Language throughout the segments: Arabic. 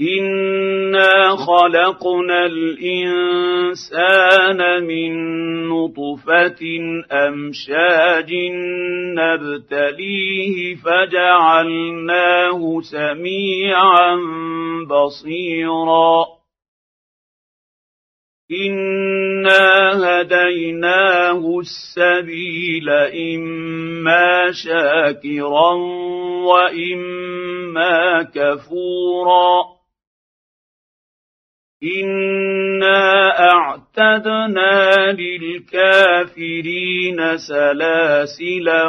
انا خلقنا الانسان من نطفه امشاج نبتليه فجعلناه سميعا بصيرا انا هديناه السبيل اما شاكرا واما كفورا انا اعتدنا للكافرين سلاسلا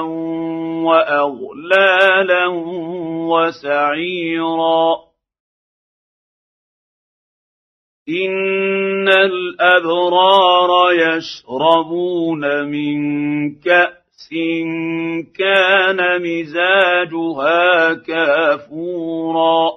واغلالا وسعيرا ان الابرار يشربون من كاس كان مزاجها كافورا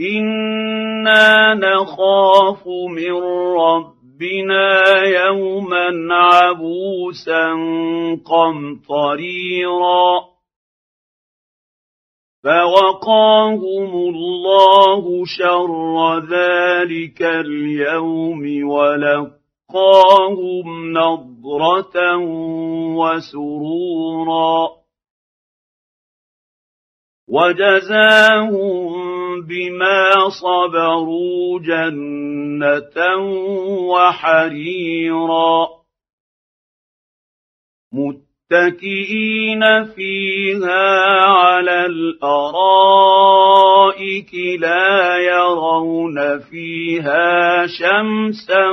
أنا نخاف من ربنا يوما عبوسا قمطريرا فوقاهم الله شر ذلك اليوم ولقاهم نضره وسرورا وجزاهم بما صبروا جنه وحريرا متكئين فيها على الارائك لا يرون فيها شمسا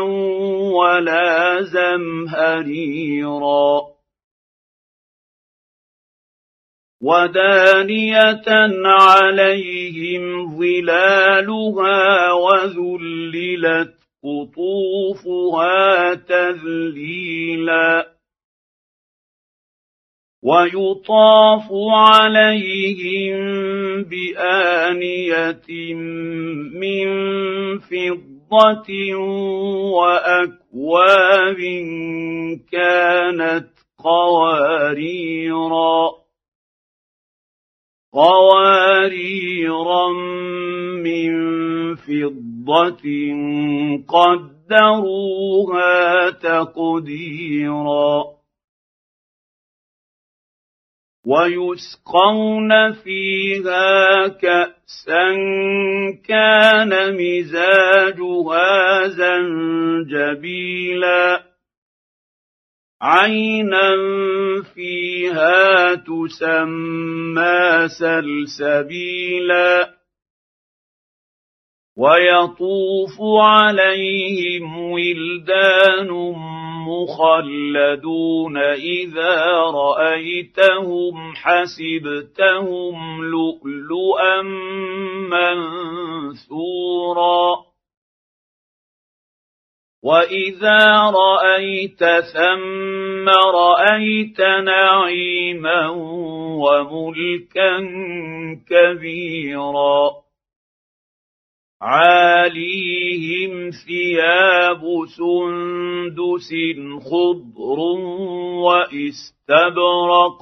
ولا زمهريرا ودانيه عليهم ظلالها وذللت قطوفها تذليلا ويطاف عليهم بانيه من فضه واكواب كانت قواريرا قواريرا من فضة قدروها تقديرا ويسقون فيها كأسا كان مزاجها زنجبيلا عينا فيها تسمى سلسبيلا ويطوف عليهم ولدان مخلدون إذا رأيتهم حسبتهم لؤلؤا منثورا واذا رايت ثم رايت نعيما وملكا كبيرا عاليهم ثياب سندس خضر واستبرق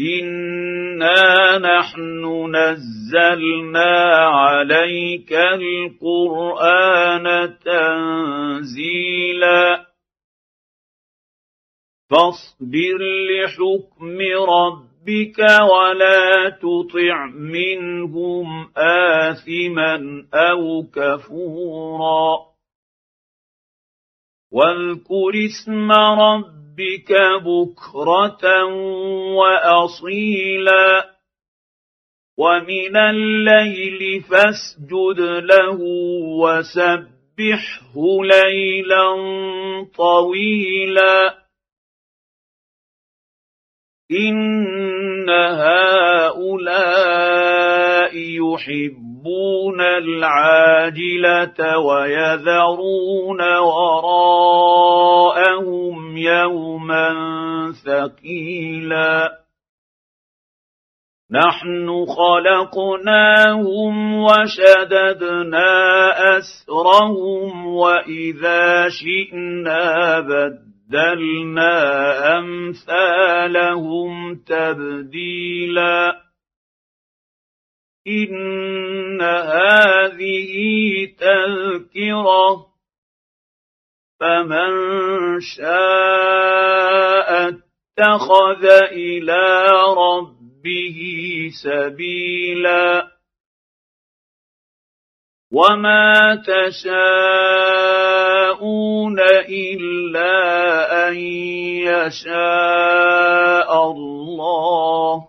انا نحن نزلنا عليك القران تنزيلا فاصبر لحكم ربك ولا تطع منهم اثما أو كفورا واذكر اسم ربك بكرة وأصيلا. ومن الليل فاسجد له وسبحه ليلا طويلا. إن هؤلاء يحبون العاجلة ويذرون وراءهم يوما ثقيلا. نحن خلقناهم وشددنا أسرهم وإذا شئنا بدلنا أمثالهم تبديلا. إن هذه تذكرة فمن شاء اتخذ إلى ربه سبيلا وما تشاءون إلا أن يشاء الله